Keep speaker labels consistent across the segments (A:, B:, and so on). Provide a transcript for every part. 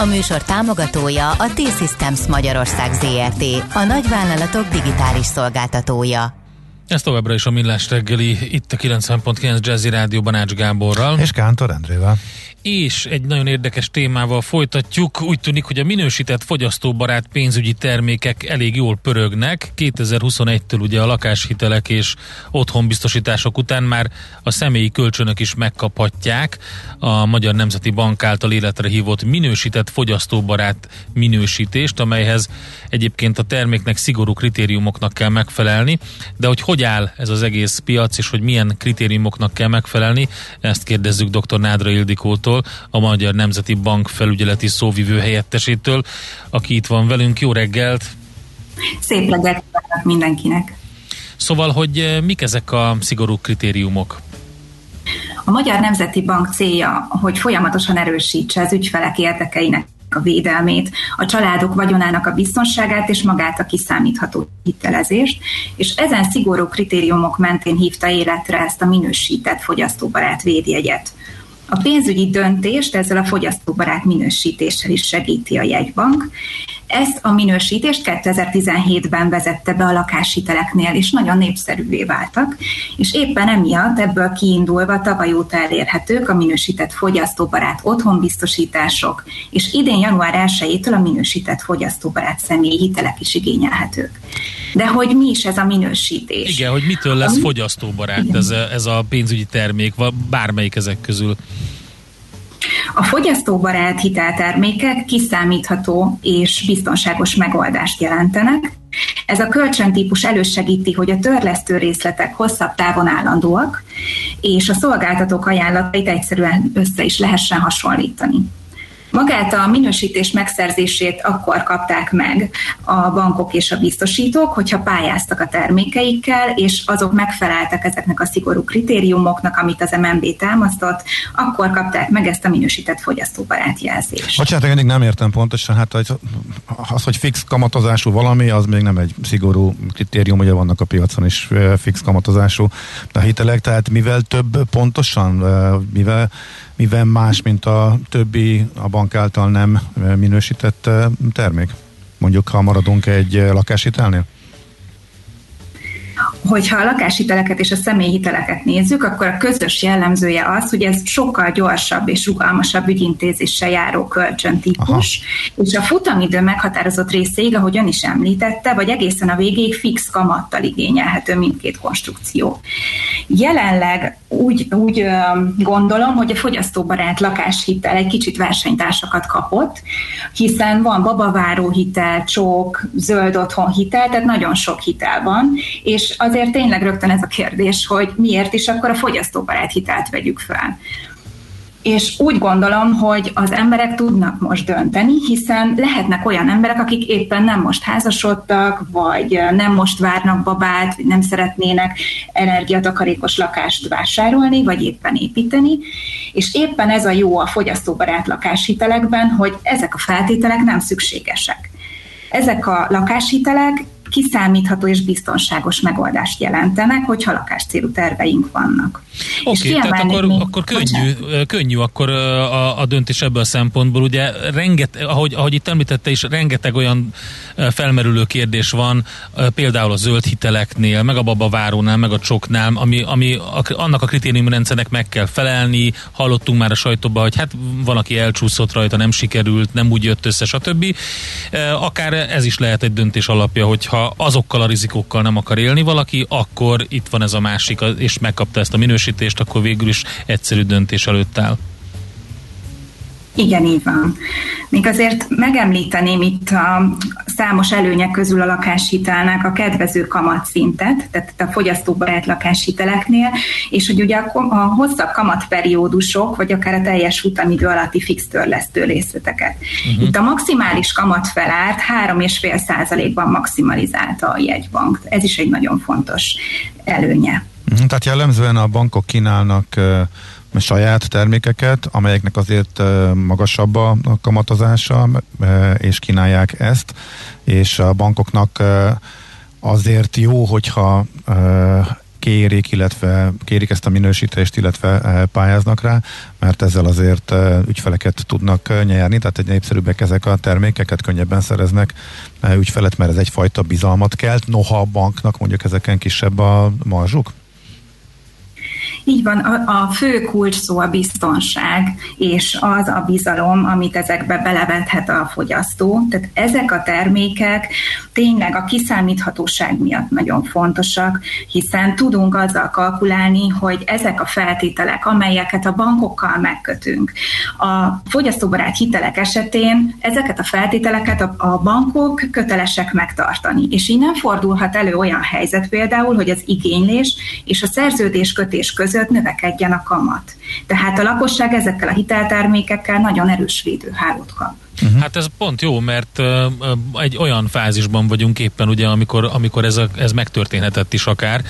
A: A műsor támogatója a T-Systems Magyarország ZRT, a nagyvállalatok digitális szolgáltatója.
B: Ez továbbra is a Millás reggeli, itt a 90.9 Jazzy Rádióban Ács Gáborral.
C: És Kántor Endrével
B: és egy nagyon érdekes témával folytatjuk. Úgy tűnik, hogy a minősített fogyasztóbarát pénzügyi termékek elég jól pörögnek. 2021-től ugye a lakáshitelek és otthonbiztosítások után már a személyi kölcsönök is megkaphatják a Magyar Nemzeti Bank által életre hívott minősített fogyasztóbarát minősítést, amelyhez egyébként a terméknek szigorú kritériumoknak kell megfelelni. De hogy hogy áll ez az egész piac, és hogy milyen kritériumoknak kell megfelelni, ezt kérdezzük dr. Nádra Ildikótól úrtól, a Magyar Nemzeti Bank felügyeleti szóvivő helyettesétől, aki itt van velünk. Jó reggelt!
D: Szép reggelt mindenkinek!
B: Szóval, hogy eh, mik ezek a szigorú kritériumok?
D: A Magyar Nemzeti Bank célja, hogy folyamatosan erősítse az ügyfelek érdekeinek a védelmét, a családok vagyonának a biztonságát és magát a kiszámítható hitelezést, és ezen szigorú kritériumok mentén hívta életre ezt a minősített fogyasztóbarát védjegyet. A pénzügyi döntést ezzel a fogyasztóbarát minősítéssel is segíti a jegybank. Ezt a minősítést 2017-ben vezette be a lakáshiteleknél, és nagyon népszerűvé váltak, és éppen emiatt ebből kiindulva tavaly óta elérhetők a minősített fogyasztóbarát otthonbiztosítások, és idén január 1-től a minősített fogyasztóbarát személyi hitelek is igényelhetők. De hogy mi is ez a minősítés?
B: Igen, hogy mitől lesz fogyasztóbarát ez a, ez a pénzügyi termék, vagy bármelyik ezek közül?
D: A fogyasztóbarát hiteltermékek kiszámítható és biztonságos megoldást jelentenek. Ez a kölcsöntípus elősegíti, hogy a törlesztő részletek hosszabb távon állandóak, és a szolgáltatók ajánlatait egyszerűen össze is lehessen hasonlítani. Magát a minősítés megszerzését akkor kapták meg a bankok és a biztosítók, hogyha pályáztak a termékeikkel, és azok megfeleltek ezeknek a szigorú kritériumoknak, amit az MNB támasztott, akkor kapták meg ezt a minősített fogyasztóbarát jelzést.
C: Bocsánat, én nem értem pontosan, hát az, hogy fix kamatozású valami, az még nem egy szigorú kritérium, ugye vannak a piacon is fix kamatozású a hitelek, tehát mivel több pontosan, mivel mivel más, mint a többi a bank által nem minősített termék? Mondjuk, ha maradunk egy lakáshitelnél?
D: Hogyha a lakáshiteleket és a személyhiteleket nézzük, akkor a közös jellemzője az, hogy ez sokkal gyorsabb és rugalmasabb ügyintézéssel járó kölcsöntípus, Aha. és a futamidő meghatározott részéig, ahogy ön is említette, vagy egészen a végéig fix kamattal igényelhető mindkét konstrukció. Jelenleg úgy, úgy gondolom, hogy a fogyasztóbarát lakáshitel egy kicsit versenytársakat kapott, hiszen van babaváró hitel, csók, zöld otthon hitel, tehát nagyon sok hitel van, és azért tényleg rögtön ez a kérdés, hogy miért is akkor a fogyasztóbarát hitelt vegyük fel. És úgy gondolom, hogy az emberek tudnak most dönteni, hiszen lehetnek olyan emberek, akik éppen nem most házasodtak, vagy nem most várnak babát, vagy nem szeretnének energiatakarékos lakást vásárolni, vagy éppen építeni. És éppen ez a jó a fogyasztóbarát lakáshitelekben, hogy ezek a feltételek nem szükségesek. Ezek a lakáshitelek kiszámítható és biztonságos megoldást jelentenek, hogyha lakáscélú terveink vannak.
B: Oké, okay, tehát akkor, még, akkor könnyű, könnyű akkor a, a döntés ebből a szempontból. Ugye renget, ahogy, ahogy itt említette is, rengeteg olyan felmerülő kérdés van, például a zöld hiteleknél, meg a babavárónál, meg a csoknál, ami, ami annak a kritériumrendszernek meg kell felelni. Hallottunk már a sajtóban, hogy hát van, aki elcsúszott rajta, nem sikerült, nem úgy jött össze, stb. Akár ez is lehet egy döntés alapja, hogyha azokkal a rizikókkal nem akar élni valaki, akkor itt van ez a másik, és megkapta ezt a minősítést, akkor végül is egyszerű döntés előtt áll.
D: Igen, így van. Még azért megemlíteném itt a számos előnyek közül a lakáshitelnek a kedvező kamatszintet, tehát a fogyasztóbarát lakáshiteleknél, és hogy ugye a, a hosszabb kamatperiódusok, vagy akár a teljes futamidő alatti fix törlesztő részleteket. Uh-huh. Itt a maximális kamatfelárt 3,5 százalékban maximalizálta a jegybank. Ez is egy nagyon fontos előnye.
C: Uh-huh. Tehát jellemzően a bankok kínálnak saját termékeket, amelyeknek azért magasabb a kamatozása, és kínálják ezt, és a bankoknak azért jó, hogyha kérik, illetve kérik ezt a minősítést, illetve pályáznak rá, mert ezzel azért ügyfeleket tudnak nyerni, tehát egy népszerűbbek ezek a termékeket, könnyebben szereznek ügyfelet, mert ez egyfajta bizalmat kelt, noha a banknak mondjuk ezeken kisebb a marzsuk?
D: Így van, a, a fő kulcs szó a biztonság, és az a bizalom, amit ezekbe belevethet a fogyasztó. Tehát ezek a termékek tényleg a kiszámíthatóság miatt nagyon fontosak, hiszen tudunk azzal kalkulálni, hogy ezek a feltételek, amelyeket a bankokkal megkötünk, a fogyasztóbarát hitelek esetén ezeket a feltételeket a, a bankok kötelesek megtartani. És így nem fordulhat elő olyan helyzet például, hogy az igénylés és a szerződéskötés között között növekedjen a kamat. Tehát a lakosság ezekkel a hiteltermékekkel nagyon erős védőhálót kap.
B: Uh-huh. Hát ez pont jó, mert uh, egy olyan fázisban vagyunk éppen, ugye, amikor, amikor ez, a, ez megtörténhetett is akár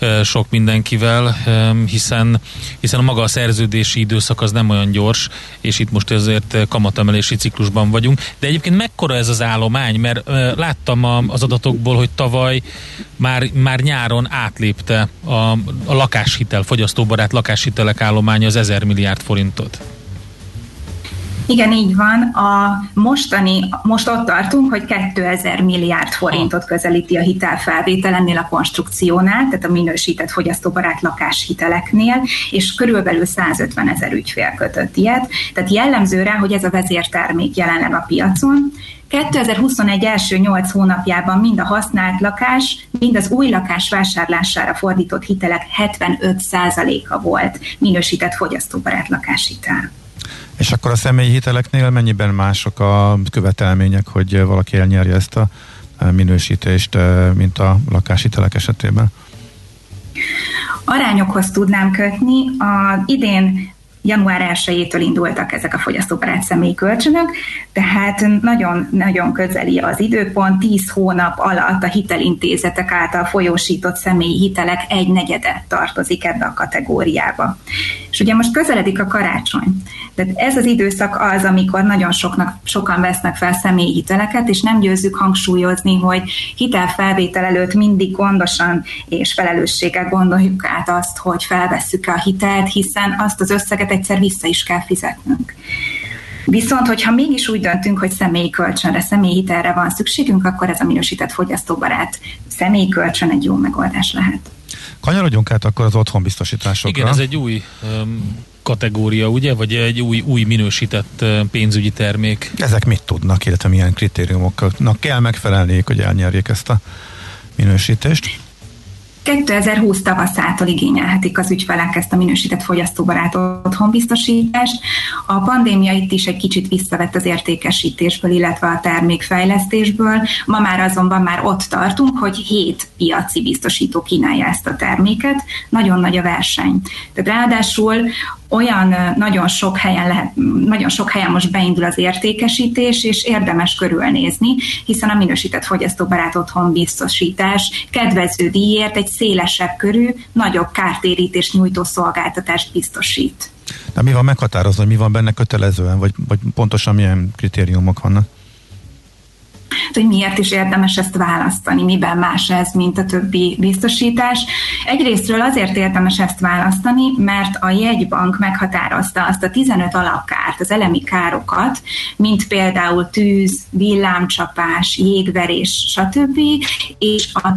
B: uh, sok mindenkivel, um, hiszen, hiszen a maga a szerződési időszak az nem olyan gyors, és itt most ezért kamatemelési ciklusban vagyunk. De egyébként mekkora ez az állomány, mert uh, láttam a, az adatokból, hogy tavaly már, már nyáron átlépte a, a lakáshitel, fogyasztóbarát lakáshitelek állománya az 1000 milliárd forintot.
D: Igen, így van. A mostani, most ott tartunk, hogy 2000 milliárd forintot közelíti a hitelfelvétel ennél a konstrukciónál, tehát a minősített fogyasztóbarát lakáshiteleknél, és körülbelül 150 ezer ügyfél kötött ilyet. Tehát jellemző rá, hogy ez a vezértermék jelenleg a piacon, 2021 első 8 hónapjában mind a használt lakás, mind az új lakás vásárlására fordított hitelek 75%-a volt minősített fogyasztóbarát lakáshitel.
C: És akkor a személyi hiteleknél mennyiben mások a követelmények, hogy valaki elnyerje ezt a minősítést, mint a lakáshitelek esetében?
D: Arányokhoz tudnám kötni. A idén január 1-től indultak ezek a fogyasztóbarát személyi kölcsönök, tehát nagyon-nagyon közeli az időpont, 10 hónap alatt a hitelintézetek által folyósított személyi hitelek egy negyede tartozik ebbe a kategóriába. És ugye most közeledik a karácsony. Tehát ez az időszak az, amikor nagyon soknak, sokan vesznek fel személyi hiteleket, és nem győzzük hangsúlyozni, hogy hitelfelvétel előtt mindig gondosan és felelősséggel gondoljuk át azt, hogy felvesszük a hitelt, hiszen azt az összeget egyszer vissza is kell fizetnünk. Viszont, hogyha mégis úgy döntünk, hogy személyi kölcsönre, személyi hitelre van szükségünk, akkor ez a minősített fogyasztóbarát személyi kölcsön egy jó megoldás lehet.
C: Kanyarodjunk át akkor az otthonbiztosításokra.
B: Igen, ez egy új um, kategória, ugye? Vagy egy új, új minősített uh, pénzügyi termék.
C: Ezek mit tudnak, illetve milyen kritériumoknak kell megfelelniük, hogy elnyerjék ezt a minősítést?
D: 2020 tavaszától igényelhetik az ügyfelek ezt a minősített fogyasztóbarát otthonbiztosítást. A pandémia itt is egy kicsit visszavett az értékesítésből, illetve a termékfejlesztésből. Ma már azonban már ott tartunk, hogy hét piaci biztosító kínálja ezt a terméket. Nagyon nagy a verseny. Tehát ráadásul olyan nagyon sok helyen lehet, nagyon sok helyen most beindul az értékesítés, és érdemes körülnézni, hiszen a minősített fogyasztóbarát otthon biztosítás kedvező díjért egy szélesebb körű, nagyobb kártérítést nyújtó szolgáltatást biztosít.
C: De mi van meghatározva, hogy mi van benne kötelezően, vagy, vagy pontosan milyen kritériumok vannak?
D: hogy miért is érdemes ezt választani, miben más ez, mint a többi biztosítás. Egyrésztről azért érdemes ezt választani, mert a jegybank meghatározta azt a 15 alapkárt, az elemi károkat, mint például tűz, villámcsapás, jégverés, stb. és a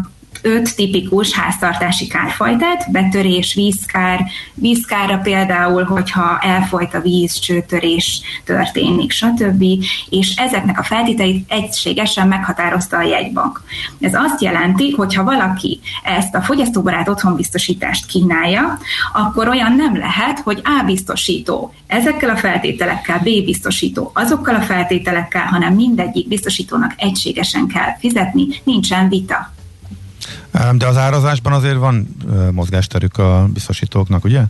D: öt tipikus háztartási kárfajtát, betörés, vízkár, vízkára például, hogyha elfolyt a víz, csőtörés történik, stb. És ezeknek a feltételeit egységesen meghatározta a jegybank. Ez azt jelenti, hogy ha valaki ezt a fogyasztóbarát otthonbiztosítást kínálja, akkor olyan nem lehet, hogy A biztosító ezekkel a feltételekkel, B biztosító azokkal a feltételekkel, hanem mindegyik biztosítónak egységesen kell fizetni, nincsen vita.
C: De az árazásban azért van mozgásterük a biztosítóknak, ugye?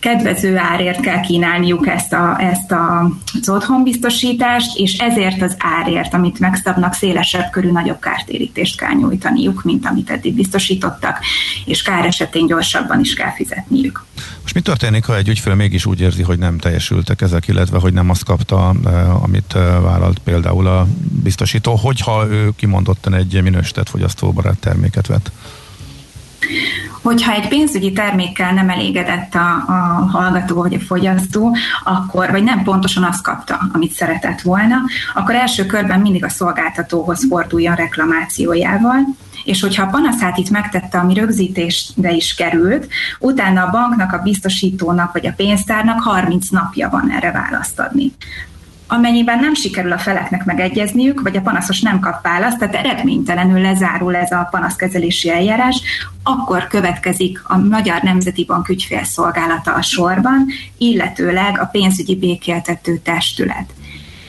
D: Kedvező árért kell kínálniuk ezt, a, ezt a, az otthonbiztosítást, és ezért az árért, amit megszabnak, szélesebb körű nagyobb kártérítést kell nyújtaniuk, mint amit eddig biztosítottak, és kár esetén gyorsabban is kell fizetniük.
C: Most mi történik, ha egy ügyfél mégis úgy érzi, hogy nem teljesültek ezek, illetve hogy nem azt kapta, eh, amit eh, vállalt például a biztosító, hogyha ő kimondottan egy minősített fogyasztóbarát terméket vett?
D: Hogyha egy pénzügyi termékkel nem elégedett a, a hallgató vagy a fogyasztó, akkor, vagy nem pontosan azt kapta, amit szeretett volna, akkor első körben mindig a szolgáltatóhoz forduljon reklamációjával, és hogyha a panaszát itt megtette, ami rögzítésre is került, utána a banknak, a biztosítónak vagy a pénztárnak 30 napja van erre választ adni. Amennyiben nem sikerül a feleknek megegyezniük, vagy a panaszos nem kap választ, tehát eredménytelenül lezárul ez a panaszkezelési eljárás, akkor következik a Magyar Nemzeti Bank ügyfélszolgálata a sorban, illetőleg a pénzügyi békéltető testület.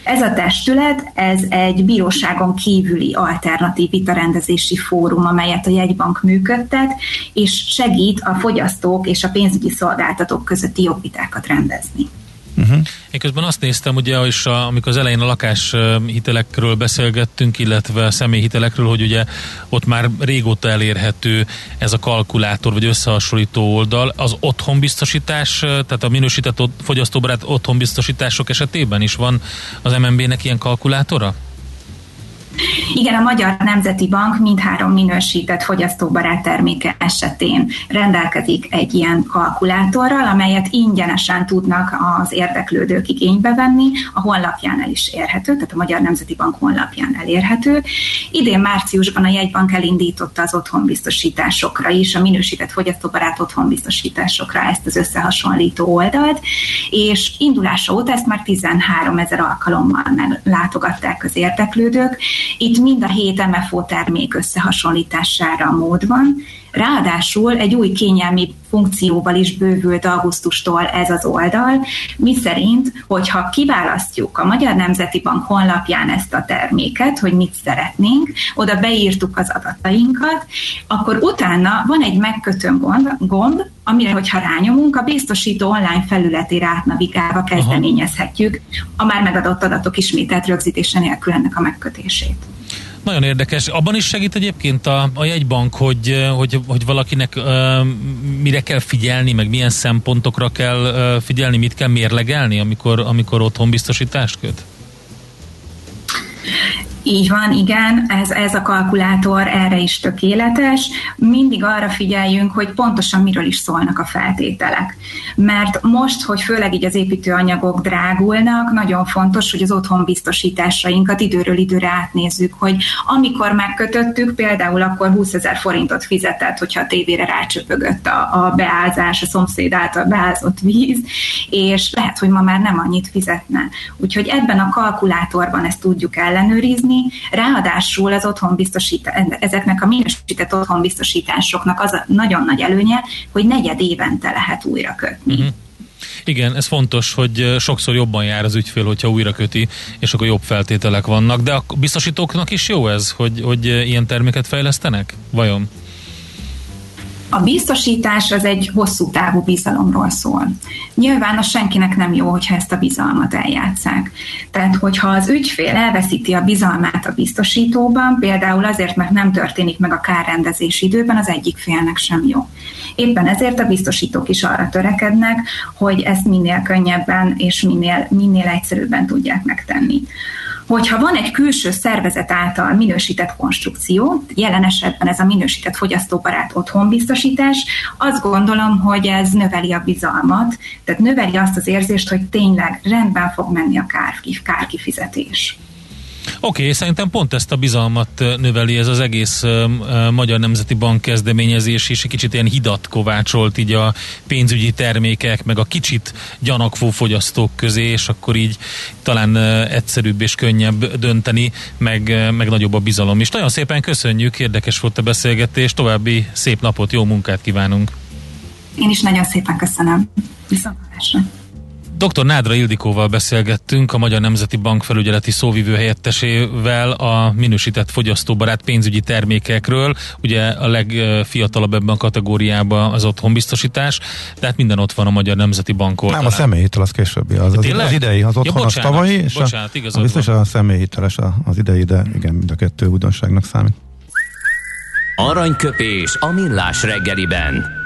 D: Ez a testület, ez egy bíróságon kívüli alternatív vitarendezési fórum, amelyet a jegybank működtet, és segít a fogyasztók és a pénzügyi szolgáltatók közötti jogvitákat rendezni.
B: Uh-huh. Én közben azt néztem, ugye, és a, amikor az elején a lakáshitelekről beszélgettünk, illetve a személyhitelekről, hogy ugye ott már régóta elérhető ez a kalkulátor, vagy összehasonlító oldal. Az otthonbiztosítás, tehát a minősített fogyasztóbarát otthonbiztosítások esetében is van az MNB-nek ilyen kalkulátora?
D: Igen, a Magyar Nemzeti Bank mindhárom minősített fogyasztóbarát terméke esetén rendelkezik egy ilyen kalkulátorral, amelyet ingyenesen tudnak az érdeklődők igénybe venni, a honlapján el is érhető, tehát a Magyar Nemzeti Bank honlapján elérhető. Idén márciusban a jegybank elindította az otthonbiztosításokra is, a minősített fogyasztóbarát otthonbiztosításokra ezt az összehasonlító oldalt, és indulása óta ezt már 13 ezer alkalommal látogatták az érdeklődők, itt mind a hét MFO termék összehasonlítására mód van, Ráadásul egy új kényelmi funkcióval is bővült augusztustól ez az oldal, mi szerint, hogyha kiválasztjuk a Magyar Nemzeti Bank honlapján ezt a terméket, hogy mit szeretnénk, oda beírtuk az adatainkat, akkor utána van egy megkötő gomb, gomb amire, hogyha rányomunk, a biztosító online felületére átnavigálva kezdeményezhetjük a már megadott adatok ismételt rögzítése nélkül ennek a megkötését.
B: Nagyon érdekes. Abban is segít egyébként a, a jegybank, hogy, hogy, hogy valakinek uh, mire kell figyelni, meg milyen szempontokra kell uh, figyelni, mit kell mérlegelni, amikor, amikor otthon biztosítást köt?
D: Így van, igen, ez, ez a kalkulátor erre is tökéletes. Mindig arra figyeljünk, hogy pontosan miről is szólnak a feltételek. Mert most, hogy főleg így az építőanyagok drágulnak, nagyon fontos, hogy az otthon biztosításainkat időről időre átnézzük, hogy amikor megkötöttük, például akkor 20 ezer forintot fizetett, hogyha a tévére rácsöpögött a, a beázás, a szomszéd által beázott víz, és lehet, hogy ma már nem annyit fizetne. Úgyhogy ebben a kalkulátorban ezt tudjuk ellenőrizni, ráadásul az otthonbiztosítás, ezeknek a minősített otthonbiztosításoknak az a nagyon nagy előnye, hogy negyed évente lehet újra kötni. Uh-huh.
B: Igen, ez fontos, hogy sokszor jobban jár az ügyfél, hogyha újra köti, és akkor jobb feltételek vannak. De a biztosítóknak is jó ez, hogy, hogy ilyen terméket fejlesztenek? Vajon?
D: A biztosítás az egy hosszú távú bizalomról szól. Nyilván a senkinek nem jó, hogyha ezt a bizalmat eljátszák. Tehát, hogyha az ügyfél elveszíti a bizalmát a biztosítóban, például azért, mert nem történik meg a kárrendezés időben, az egyik félnek sem jó. Éppen ezért a biztosítók is arra törekednek, hogy ezt minél könnyebben és minél, minél egyszerűbben tudják megtenni hogyha van egy külső szervezet által minősített konstrukció, jelen esetben ez a minősített fogyasztóbarát otthonbiztosítás, azt gondolom, hogy ez növeli a bizalmat, tehát növeli azt az érzést, hogy tényleg rendben fog menni a kárkifizetés.
B: Okay, szerintem pont ezt a bizalmat növeli ez az egész Magyar Nemzeti Bank kezdeményezés, és egy kicsit ilyen hidat kovácsolt így a pénzügyi termékek, meg a kicsit gyanakvó fogyasztók közé, és akkor így talán egyszerűbb és könnyebb dönteni, meg, meg nagyobb a bizalom is. Nagyon szépen köszönjük, érdekes volt a beszélgetés, további szép napot, jó munkát kívánunk!
D: Én is nagyon szépen köszönöm. Viszontlátásra!
B: Dr. Nádra Ildikóval beszélgettünk, a Magyar Nemzeti Bank felügyeleti szóvivő helyettesével a minősített fogyasztóbarát pénzügyi termékekről. Ugye a legfiatalabb ebben a kategóriában az otthonbiztosítás, tehát minden ott van a Magyar Nemzeti Bank oldalán.
C: Nem, a személyhitel az későbbi, az, az, az idei, az otthon ja, bocsánat, az tavalyi, és
B: bocsánat,
C: a, a biztos a személyhiteles az idei, de igen, mind a kettő újdonságnak számít.
E: Aranyköpés a millás reggeliben.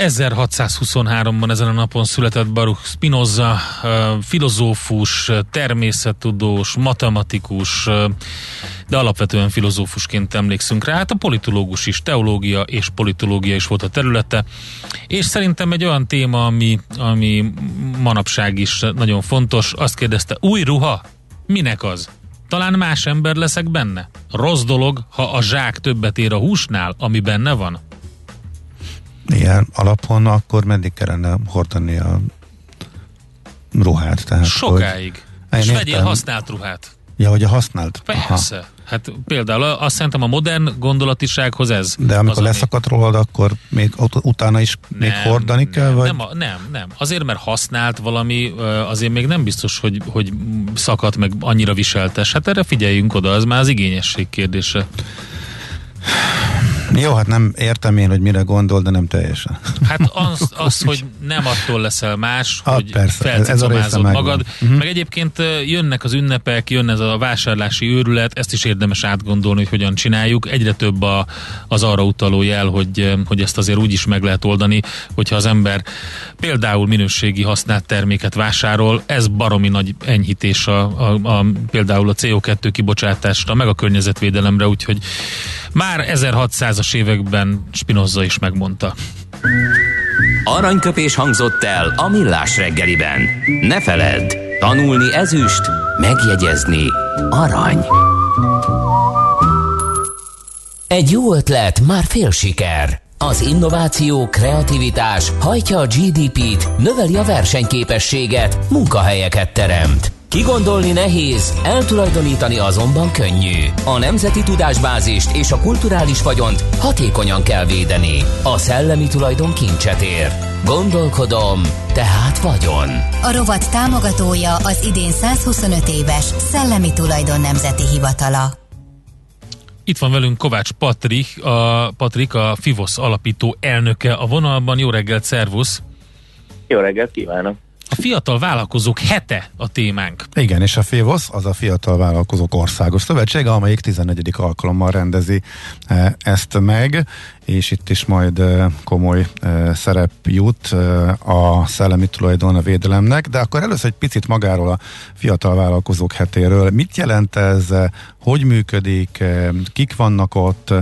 B: 1623-ban ezen a napon született Baruch Spinoza, filozófus, természettudós, matematikus, de alapvetően filozófusként emlékszünk rá. Hát a politológus is, teológia és politológia is volt a területe, és szerintem egy olyan téma, ami, ami manapság is nagyon fontos. Azt kérdezte, új ruha? Minek az? Talán más ember leszek benne? Rossz dolog, ha a zsák többet ér a húsnál, ami benne van?
C: Ilyen alapon, akkor meddig kellene hordani a ruhát? Tehát,
B: Sokáig. Hogy... És vegyél használt ruhát.
C: Ja, hogy a használt.
B: Persze. Aha. Hát például azt szerintem a modern gondolatisághoz ez.
C: De amikor az, leszakadt ami... rólad, akkor még utána is nem, még hordani
B: nem,
C: kell? Vagy?
B: Nem, nem, nem. Azért, mert használt valami, azért még nem biztos, hogy, hogy szakadt meg annyira viseltes. Hát erre figyeljünk oda, az már az igényesség kérdése.
C: Jó, hát nem értem én, hogy mire gondol, de nem teljesen.
B: Hát az, az hogy nem attól leszel más, ha, hogy felcicamázod magad. Uh-huh. Meg egyébként jönnek az ünnepek, jön ez a vásárlási őrület, ezt is érdemes átgondolni, hogy hogyan csináljuk. Egyre több a, az arra utaló jel, hogy, hogy ezt azért úgy is meg lehet oldani, hogyha az ember például minőségi használt terméket vásárol, ez baromi nagy enyhítés a, a, a például a CO2 kibocsátásra, meg a környezetvédelemre, úgyhogy már 1600-as években Spinoza is megmondta.
E: Aranyköpés hangzott el a millás reggeliben. Ne feledd, tanulni ezüst, megjegyezni arany. Egy jó ötlet, már fél siker. Az innováció, kreativitás hajtja a GDP-t, növeli a versenyképességet, munkahelyeket teremt. Kigondolni nehéz, eltulajdonítani azonban könnyű. A nemzeti tudásbázist és a kulturális vagyont hatékonyan kell védeni. A szellemi tulajdon kincset ér. Gondolkodom, tehát vagyon.
A: A rovat támogatója az idén 125 éves Szellemi Tulajdon Nemzeti Hivatala.
B: Itt van velünk Kovács Patrik, a, Patrik, a FIVOSZ alapító elnöke a vonalban. Jó reggelt, szervusz!
F: Jó reggelt kívánok!
B: Fiatal vállalkozók hete a témánk.
C: Igen, és a FÉVOSZ az a Fiatal Vállalkozók Országos Szövetsége, amelyik 14. alkalommal rendezi e, ezt meg, és itt is majd e, komoly e, szerep jut a szellemi tulajdon a védelemnek, de akkor először egy picit magáról a Fiatal Vállalkozók hetéről. Mit jelent ez, hogy működik, kik vannak ott,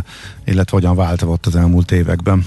C: illetve hogyan változott az elmúlt években?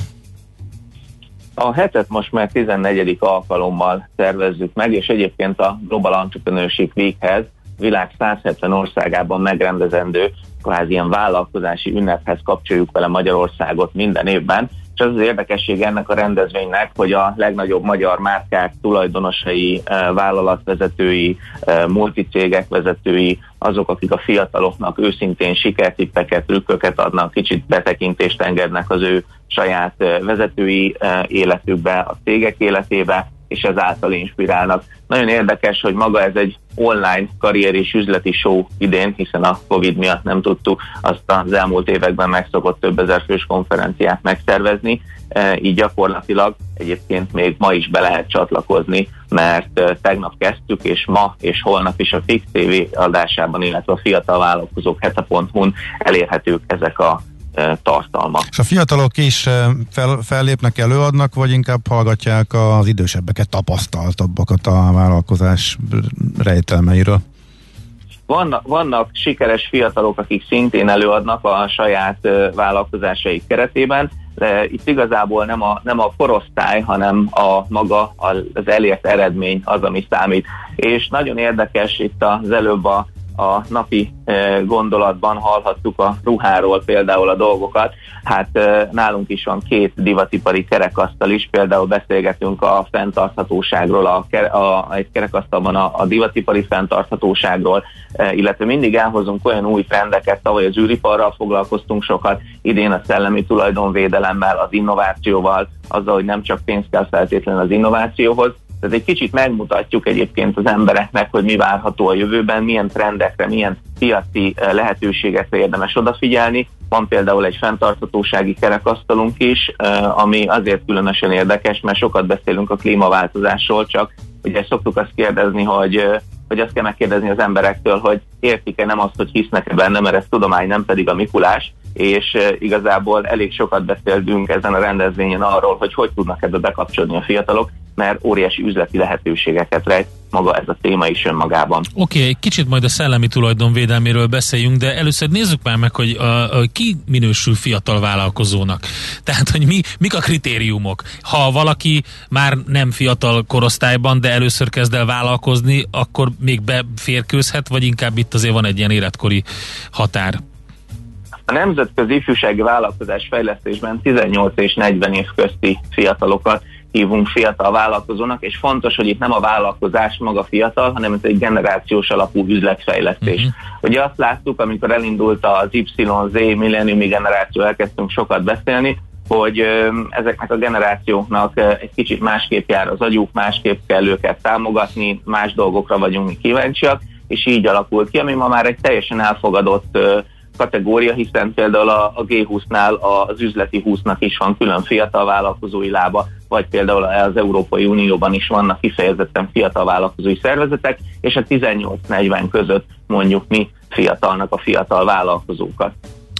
F: A hetet most már 14. alkalommal szervezzük meg, és egyébként a Global Entrepreneurship Weekhez világ 170 országában megrendezendő kvázi ilyen vállalkozási ünnephez kapcsoljuk vele Magyarországot minden évben, és az az érdekesség ennek a rendezvénynek, hogy a legnagyobb magyar márkák tulajdonosai, eh, vállalatvezetői, eh, multicégek vezetői, azok, akik a fiataloknak őszintén sikertippeket, trükköket adnak, kicsit betekintést engednek az ő saját eh, vezetői életükbe, a cégek életébe, és ezáltal inspirálnak. Nagyon érdekes, hogy maga ez egy online karrier és üzleti show idén, hiszen a Covid miatt nem tudtuk azt az elmúlt években megszokott több ezer fős konferenciát megszervezni, e, így gyakorlatilag egyébként még ma is be lehet csatlakozni, mert e, tegnap kezdtük, és ma és holnap is a Fix TV adásában, illetve a fiatal vállalkozók hete.hu-n elérhetők ezek a tartalma.
C: És a fiatalok is fel, fellépnek, előadnak, vagy inkább hallgatják az idősebbeket, tapasztaltabbakat a vállalkozás rejtelmeiről?
F: vannak, vannak sikeres fiatalok, akik szintén előadnak a saját vállalkozásaik keretében, de itt igazából nem a, nem a korosztály, hanem a maga az elért eredmény az, ami számít. És nagyon érdekes itt az előbb a a napi e, gondolatban hallhattuk a ruháról például a dolgokat. Hát e, nálunk is van két divatipari kerekasztal is, például beszélgetünk a fenntarthatóságról, a, a, egy kerekasztalban a, a divatipari fenntarthatóságról, e, illetve mindig elhozunk olyan új trendeket, tavaly az űriparral foglalkoztunk sokat, idén a szellemi tulajdonvédelemmel, az innovációval, azzal, hogy nem csak pénz kell feltétlenül az innovációhoz, tehát egy kicsit megmutatjuk egyébként az embereknek, hogy mi várható a jövőben, milyen trendekre, milyen piaci eh, lehetőségekre érdemes odafigyelni. Van például egy fenntarthatósági kerekasztalunk is, eh, ami azért különösen érdekes, mert sokat beszélünk a klímaváltozásról, csak ugye szoktuk azt kérdezni, hogy eh, hogy azt kell megkérdezni az emberektől, hogy értik-e nem azt, hogy hisznek-e benne, mert ez tudomány, nem pedig a Mikulás, és igazából elég sokat beszéltünk ezen a rendezvényen arról, hogy hogy tudnak ebbe bekapcsolni a fiatalok, mert óriási üzleti lehetőségeket rejt maga ez a téma is önmagában.
B: Oké, okay, egy kicsit majd a szellemi tulajdonvédelméről beszéljünk, de először nézzük már meg, hogy a, a, ki minősül fiatal vállalkozónak. Tehát, hogy mi, mik a kritériumok. Ha valaki már nem fiatal korosztályban, de először kezd el vállalkozni, akkor még beférkőzhet, vagy inkább itt azért van egy ilyen életkori határ?
F: A nemzetközi ifjúsági vállalkozás fejlesztésben 18 és 40 év közti fiatalokat hívunk fiatal vállalkozónak, és fontos, hogy itt nem a vállalkozás maga fiatal, hanem ez egy generációs alapú üzletfejlesztés. Uh-huh. Ugye azt láttuk, amikor elindult az YZ millenniumi generáció, elkezdtünk sokat beszélni, hogy ezeknek a generációknak egy kicsit másképp jár az agyuk, másképp kell őket támogatni, más dolgokra vagyunk mi kíváncsiak, és így alakult ki, ami ma már egy teljesen elfogadott kategória, hiszen például a, a G20-nál az üzleti 20-nak is van külön fiatal vállalkozói lába, vagy például az Európai Unióban is vannak kifejezetten fiatal vállalkozói szervezetek, és a 18-40 között mondjuk mi fiatalnak a fiatal vállalkozókat.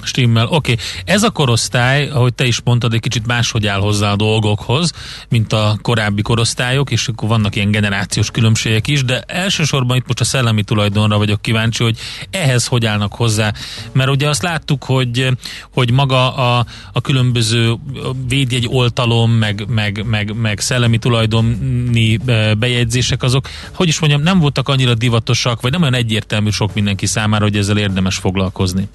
B: Stimmel. Oké, okay. ez a korosztály, ahogy te is mondtad, egy kicsit máshogy áll hozzá a dolgokhoz, mint a korábbi korosztályok, és akkor vannak ilyen generációs különbségek is, de elsősorban itt most a szellemi tulajdonra vagyok kíváncsi, hogy ehhez hogy állnak hozzá. Mert ugye azt láttuk, hogy, hogy maga a, a különböző védjegy oltalom, meg, meg, meg, meg szellemi tulajdoni bejegyzések, azok, hogy is mondjam, nem voltak annyira divatosak, vagy nem olyan egyértelmű sok mindenki számára, hogy ezzel érdemes foglalkozni.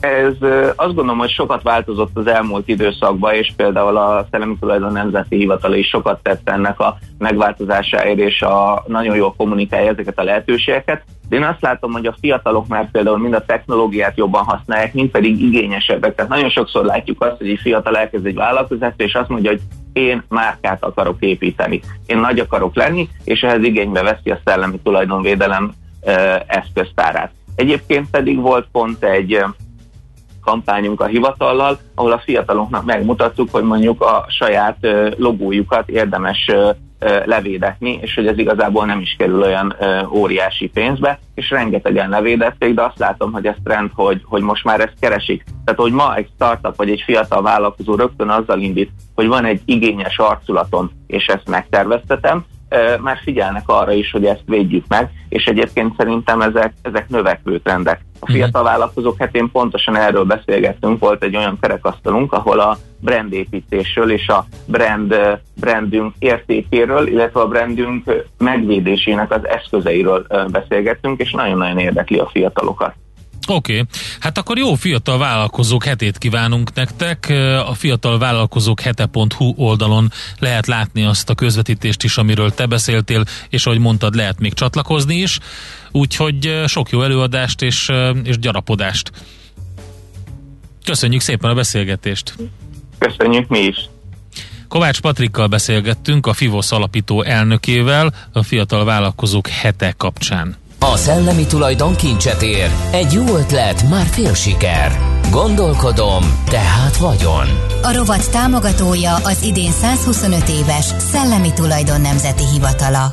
F: Ez azt gondolom, hogy sokat változott az elmúlt időszakban, és például a Szellemi Tulajdon Nemzeti Hivatal is sokat tett ennek a megváltozásáért, és a, nagyon jól kommunikálja ezeket a lehetőségeket. De én azt látom, hogy a fiatalok már például mind a technológiát jobban használják, mind pedig igényesebbek. Tehát nagyon sokszor látjuk azt, hogy egy fiatal elkezd egy vállalkozást, és azt mondja, hogy én márkát akarok építeni, én nagy akarok lenni, és ehhez igénybe veszi a szellemi tulajdonvédelem eszköztárát. Egyébként pedig volt pont egy kampányunk a hivatallal, ahol a fiataloknak megmutattuk, hogy mondjuk a saját logójukat érdemes levédetni, és hogy ez igazából nem is kerül olyan óriási pénzbe, és rengetegen levédették, de azt látom, hogy ez trend, hogy, hogy most már ezt keresik. Tehát, hogy ma egy startup vagy egy fiatal vállalkozó rögtön azzal indít, hogy van egy igényes arculaton, és ezt megterveztetem, már figyelnek arra is, hogy ezt védjük meg, és egyébként szerintem ezek, ezek növekvő trendek. A mhm. fiatal vállalkozók hetén pontosan erről beszélgettünk, volt egy olyan kerekasztalunk, ahol a brandépítésről és a brand, brandünk értékéről, illetve a brandünk megvédésének az eszközeiről beszélgettünk, és nagyon-nagyon érdekli a fiatalokat.
B: Oké, okay. hát akkor jó fiatal vállalkozók hetét kívánunk nektek. A fiatal vállalkozók hete.hu oldalon lehet látni azt a közvetítést is, amiről te beszéltél, és ahogy mondtad, lehet még csatlakozni is. Úgyhogy sok jó előadást és, és gyarapodást. Köszönjük szépen a beszélgetést!
F: Köszönjük mi is!
B: Kovács Patrikkal beszélgettünk, a FIVOSZ alapító elnökével a Fiatal Vállalkozók hete kapcsán.
E: A szellemi tulajdon kincset ér. Egy jó ötlet, már fél siker. Gondolkodom, tehát vagyon.
A: A rovat támogatója az idén 125 éves Szellemi Tulajdon Nemzeti Hivatala.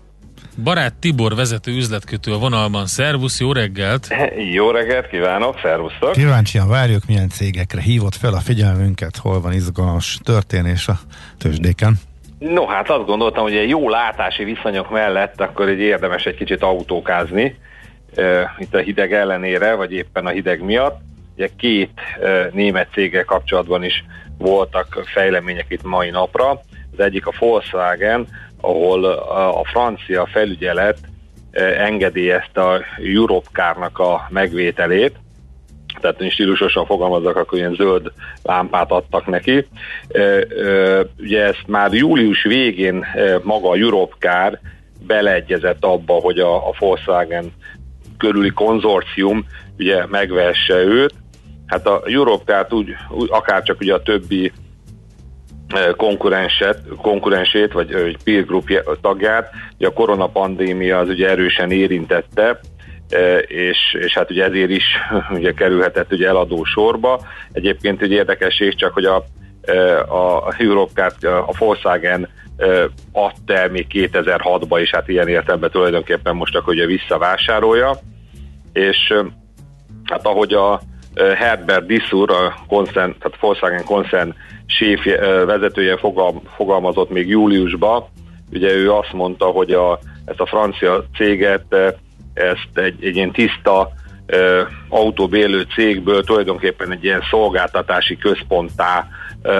B: Barát Tibor vezető üzletkötő a vonalban. Szervusz, jó reggelt!
G: Jó reggelt kívánok, szervusztok!
C: Kíváncsian várjuk, milyen cégekre hívott fel a figyelmünket, hol van izgalmas történés a tőzsdéken.
G: No, hát azt gondoltam, hogy egy jó látási viszonyok mellett akkor egy érdemes egy kicsit autókázni, itt a hideg ellenére, vagy éppen a hideg miatt. Ugye két német céggel kapcsolatban is voltak fejlemények itt mai napra. Az egyik a Volkswagen, ahol a francia felügyelet engedélyezte a Europcar-nak a megvételét, tehát én stílusosan fogalmazok, akkor ilyen zöld lámpát adtak neki. Ugye ezt már július végén maga a Europcar beleegyezett abba, hogy a, a Volkswagen körüli konzorcium ugye megvesse őt. Hát a Europcar úgy, úgy akár csak ugye a többi konkurenset, konkurensét, vagy, vagy peer group tagját. Ugye a koronapandémia az ugye erősen érintette, és, és hát ugye ezért is ugye kerülhetett ugye eladó sorba. Egyébként ugye érdekesség csak, hogy a, a Europcar, a Volkswagen adta el még 2006-ba, és hát ilyen értelemben tulajdonképpen most akkor ugye visszavásárolja, és hát ahogy a Herbert Dissur, a koncern, tehát Volkswagen koncern séf vezetője fogal, fogalmazott még júliusban, ugye ő azt mondta, hogy a, ezt a francia céget, ezt egy, egy ilyen tiszta autóbélő cégből tulajdonképpen egy ilyen szolgáltatási központtá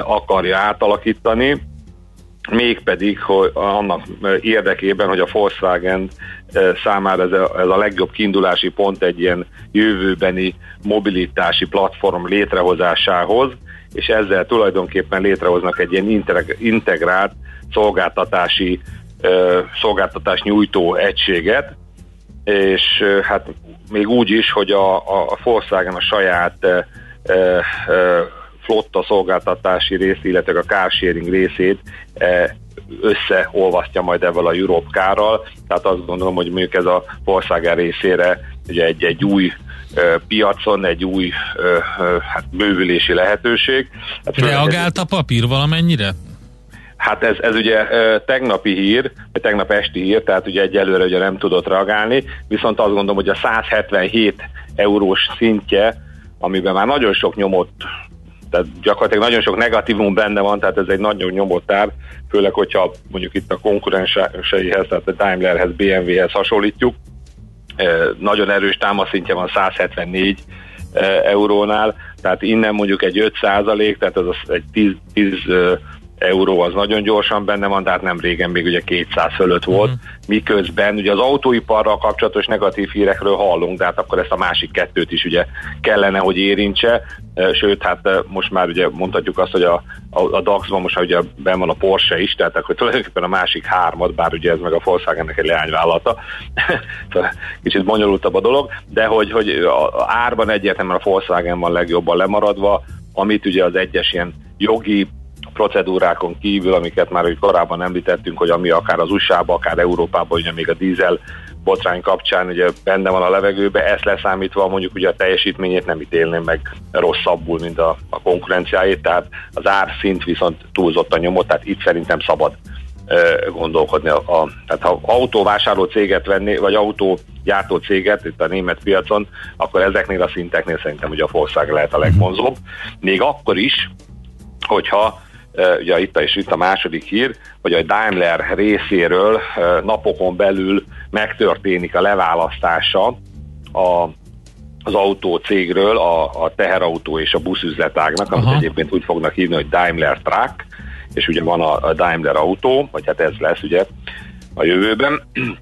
G: akarja átalakítani, mégpedig hogy annak érdekében, hogy a Volkswagen számára ez a, ez a legjobb kiindulási pont egy ilyen jövőbeni mobilitási platform létrehozásához, és ezzel tulajdonképpen létrehoznak egy ilyen integrált szolgáltatási szolgáltatás nyújtó egységet, és hát még úgy is, hogy a, a Volkswagen a saját flotta szolgáltatási részt, illetve a carsharing részét e, összeolvasztja majd ebből a Europe kárral, tehát azt gondolom, hogy mondjuk ez a Volkswagen részére ugye egy, egy új piacon egy új hát bővülési lehetőség. Hát
B: Reagált a papír valamennyire?
G: Hát ez, ez ugye tegnapi hír, vagy tegnap esti hír, tehát ugye egyelőre ugye nem tudott reagálni, viszont azt gondolom, hogy a 177 eurós szintje, amiben már nagyon sok nyomot tehát gyakorlatilag nagyon sok negatívum benne van, tehát ez egy nagyon nyomott ár, főleg, hogyha mondjuk itt a konkurenseihez, tehát a Daimlerhez, BMW-hez hasonlítjuk, nagyon erős támaszintje van 174 eurónál, tehát innen mondjuk egy 5 százalék, tehát az egy 10, 10 euró az nagyon gyorsan benne van, tehát nem régen még ugye 200 fölött volt, uh-huh. miközben ugye az autóiparral kapcsolatos negatív hírekről hallunk, de hát akkor ezt a másik kettőt is ugye kellene, hogy érintse, sőt, hát most már ugye mondhatjuk azt, hogy a, a, a DAX-ban most már ugye ben van a Porsche is, tehát akkor tulajdonképpen a másik hármat, bár ugye ez meg a Volkswagennek egy leányvállalata, kicsit bonyolultabb a dolog, de hogy, hogy a árban egyértelműen a Volkswagen van legjobban lemaradva, amit ugye az egyes ilyen jogi procedúrákon kívül, amiket már hogy korábban említettünk, hogy ami akár az USA-ba, akár Európában, ugye még a dízel botrány kapcsán ugye benne van a levegőbe, ezt leszámítva mondjuk ugye a teljesítményét nem ítélném meg rosszabbul, mint a, a konkurenciáit, tehát az árszint viszont túlzott a nyomot, tehát itt szerintem szabad gondolkodni. A, a, tehát ha autóvásárló céget venni, vagy autógyártó céget itt a német piacon, akkor ezeknél a szinteknél szerintem ugye a Volkswagen lehet a legvonzóbb. Még akkor is, hogyha ugye itt és itt a második hír, hogy a Daimler részéről napokon belül megtörténik a leválasztása a, az autó cégről, a, a teherautó és a buszüzletágnak, amit Aha. egyébként úgy fognak hívni, hogy Daimler Truck, és ugye van a, a Daimler autó, vagy hát ez lesz ugye a jövőben,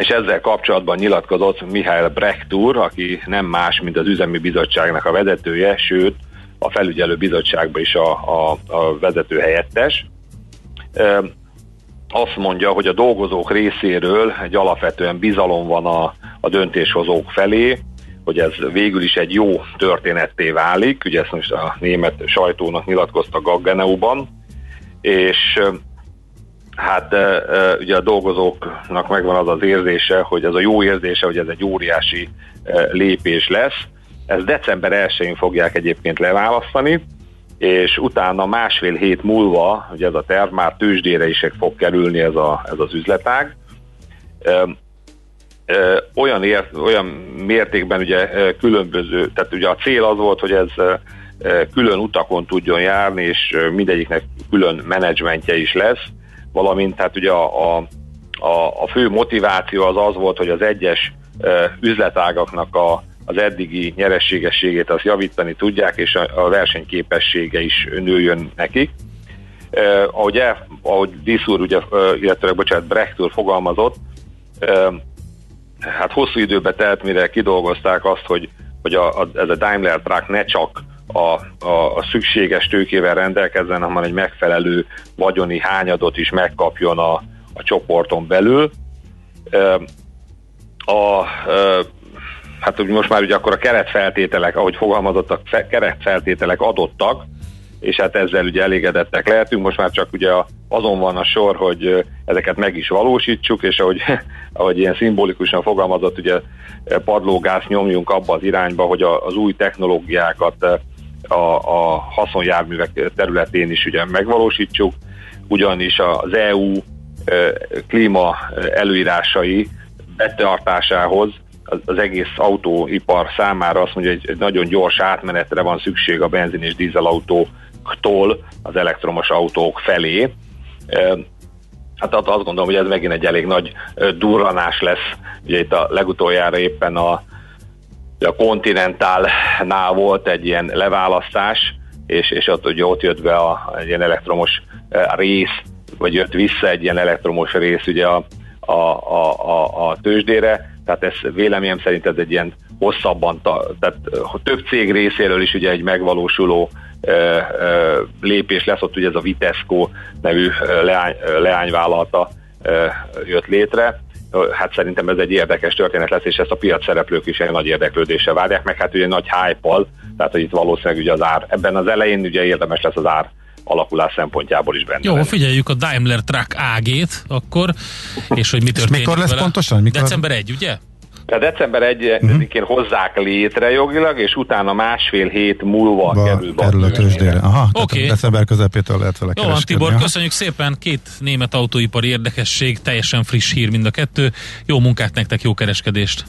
G: és ezzel kapcsolatban nyilatkozott Mihály Brechtur, aki nem más, mint az üzemi bizottságnak a vezetője, sőt, a felügyelő bizottságban is a, a, a vezető helyettes. Azt mondja, hogy a dolgozók részéről egy alapvetően bizalom van a, a döntéshozók felé, hogy ez végül is egy jó történetté válik, ugye ezt most a német sajtónak nyilatkozta Gaggenauban, és hát ugye a dolgozóknak megvan az az érzése, hogy ez a jó érzése, hogy ez egy óriási lépés lesz. Ez december 1-én fogják egyébként leválasztani, és utána másfél hét múlva, ugye ez a terv már tőzsdére is fog kerülni ez, a, ez az üzletág. Olyan, ért, olyan mértékben ugye különböző, tehát ugye a cél az volt, hogy ez külön utakon tudjon járni, és mindegyiknek külön menedzsmentje is lesz, valamint hát ugye a, a, a fő motiváció az az volt, hogy az egyes üzletágaknak a, az eddigi nyerességességét azt javítani tudják, és a, a versenyképessége is nőjön nekik. Eh, ahogy, el, ahogy Diszúr, ugye, illetve bocsánat, Brecht úr fogalmazott, eh, hát hosszú időbe telt, mire kidolgozták azt, hogy, hogy a, a, ez a Daimler Truck ne csak a, a, a szükséges tőkével rendelkezzen, hanem egy megfelelő vagyoni hányadot is megkapjon a, a csoporton belül. A, hát most már ugye akkor a keretfeltételek, ahogy fogalmazottak, keretfeltételek adottak, és hát ezzel ugye elégedettek lehetünk, most már csak ugye azon van a sor, hogy ezeket meg is valósítsuk, és ahogy, ahogy ilyen szimbolikusan fogalmazott, ugye padlógász nyomjunk abba az irányba, hogy az új technológiákat a, a haszonjárművek területén is ugye megvalósítsuk, ugyanis az EU klíma előírásai betartásához az egész autóipar számára azt mondja, hogy egy nagyon gyors átmenetre van szükség a benzin és dízelautóktól az elektromos autók felé. Hát azt gondolom, hogy ez megint egy elég nagy durranás lesz. Ugye itt a legutoljára éppen a, a Continentalnál volt egy ilyen leválasztás, és, és ott, ugye ott jött be a, egy ilyen elektromos rész, vagy jött vissza egy ilyen elektromos rész ugye a, a, a, a, a tőzsdére, tehát ez véleményem szerint ez egy ilyen hosszabban, tehát több cég részéről is ugye egy megvalósuló lépés lesz, ott ugye ez a Vitesco nevű leány, leányvállalata jött létre. Hát szerintem ez egy érdekes történet lesz, és ezt a piac szereplők is egy nagy érdeklődéssel várják, meg hát ugye nagy hype tehát hogy itt valószínűleg ugye az ár, ebben az elején ugye érdemes lesz az ár alakulás szempontjából is benne.
B: Jó, lenni. figyeljük a Daimler Truck AG-t akkor, és hogy mi történik
C: mikor lesz
B: vele.
C: pontosan? Mikor?
B: December 1, ugye?
G: Tehát december 1-én uh-huh. hozzák létre jogilag, és utána másfél hét múlva ba, kerül,
C: kerül a tőzsdére. Aha, okay. december közepétől lehet vele
B: Jó van, Tibor, köszönjük szépen. Két német autóipari érdekesség, teljesen friss hír mind a kettő. Jó munkát nektek, jó kereskedést!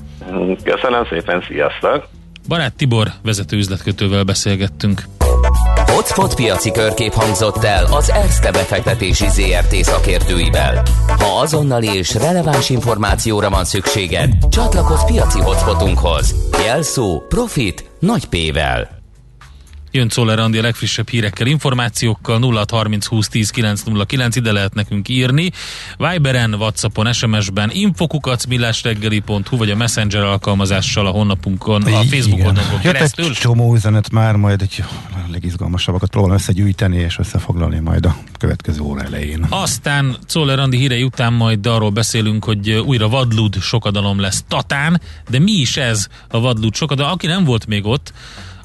G: Köszönöm szépen, sziasztok!
B: Barát Tibor vezető üzletkötővel beszélgettünk.
E: Hotspot piaci körkép hangzott el az Erste befektetési ZRT szakértőivel. Ha azonnali és releváns információra van szükséged, csatlakozz piaci hotspotunkhoz. Jelszó Profit nagy P-vel.
B: Jön Czoller Andi a legfrissebb hírekkel, információkkal 0630 20 10 909, ide lehet nekünk írni. Viberen, Whatsappon, SMS-ben, infokukac, millásreggeli.hu, vagy a Messenger alkalmazással a honlapunkon, a Facebookon keresztül.
C: egy csomó üzenet már, majd egy legizgalmasabbakat próbálom összegyűjteni és összefoglalni majd a következő óra elején.
B: Aztán Czoller Andi hírei után majd arról beszélünk, hogy újra vadlud sokadalom lesz Tatán, de mi is ez a vadlud sokadalom? Aki nem volt még ott,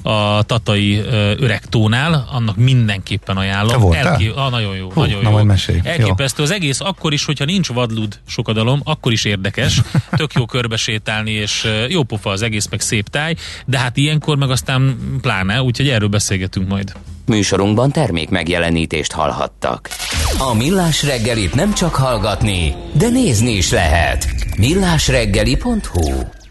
B: a Tatai öregtónál, annak mindenképpen ajánlom. Te
C: voltál? Elké...
B: Ah, nagyon jó, Hú, nagyon jó.
C: Mesélj.
B: Elképesztő. Az egész akkor is, hogyha nincs vadlud sokadalom, akkor is érdekes. Tök jó körbesétálni, és jó pofa az egész, meg szép táj, de hát ilyenkor meg aztán pláne, úgyhogy erről beszélgetünk majd.
E: Műsorunkban termék megjelenítést hallhattak. A Millás reggelit nem csak hallgatni, de nézni is lehet. millásreggeli.hu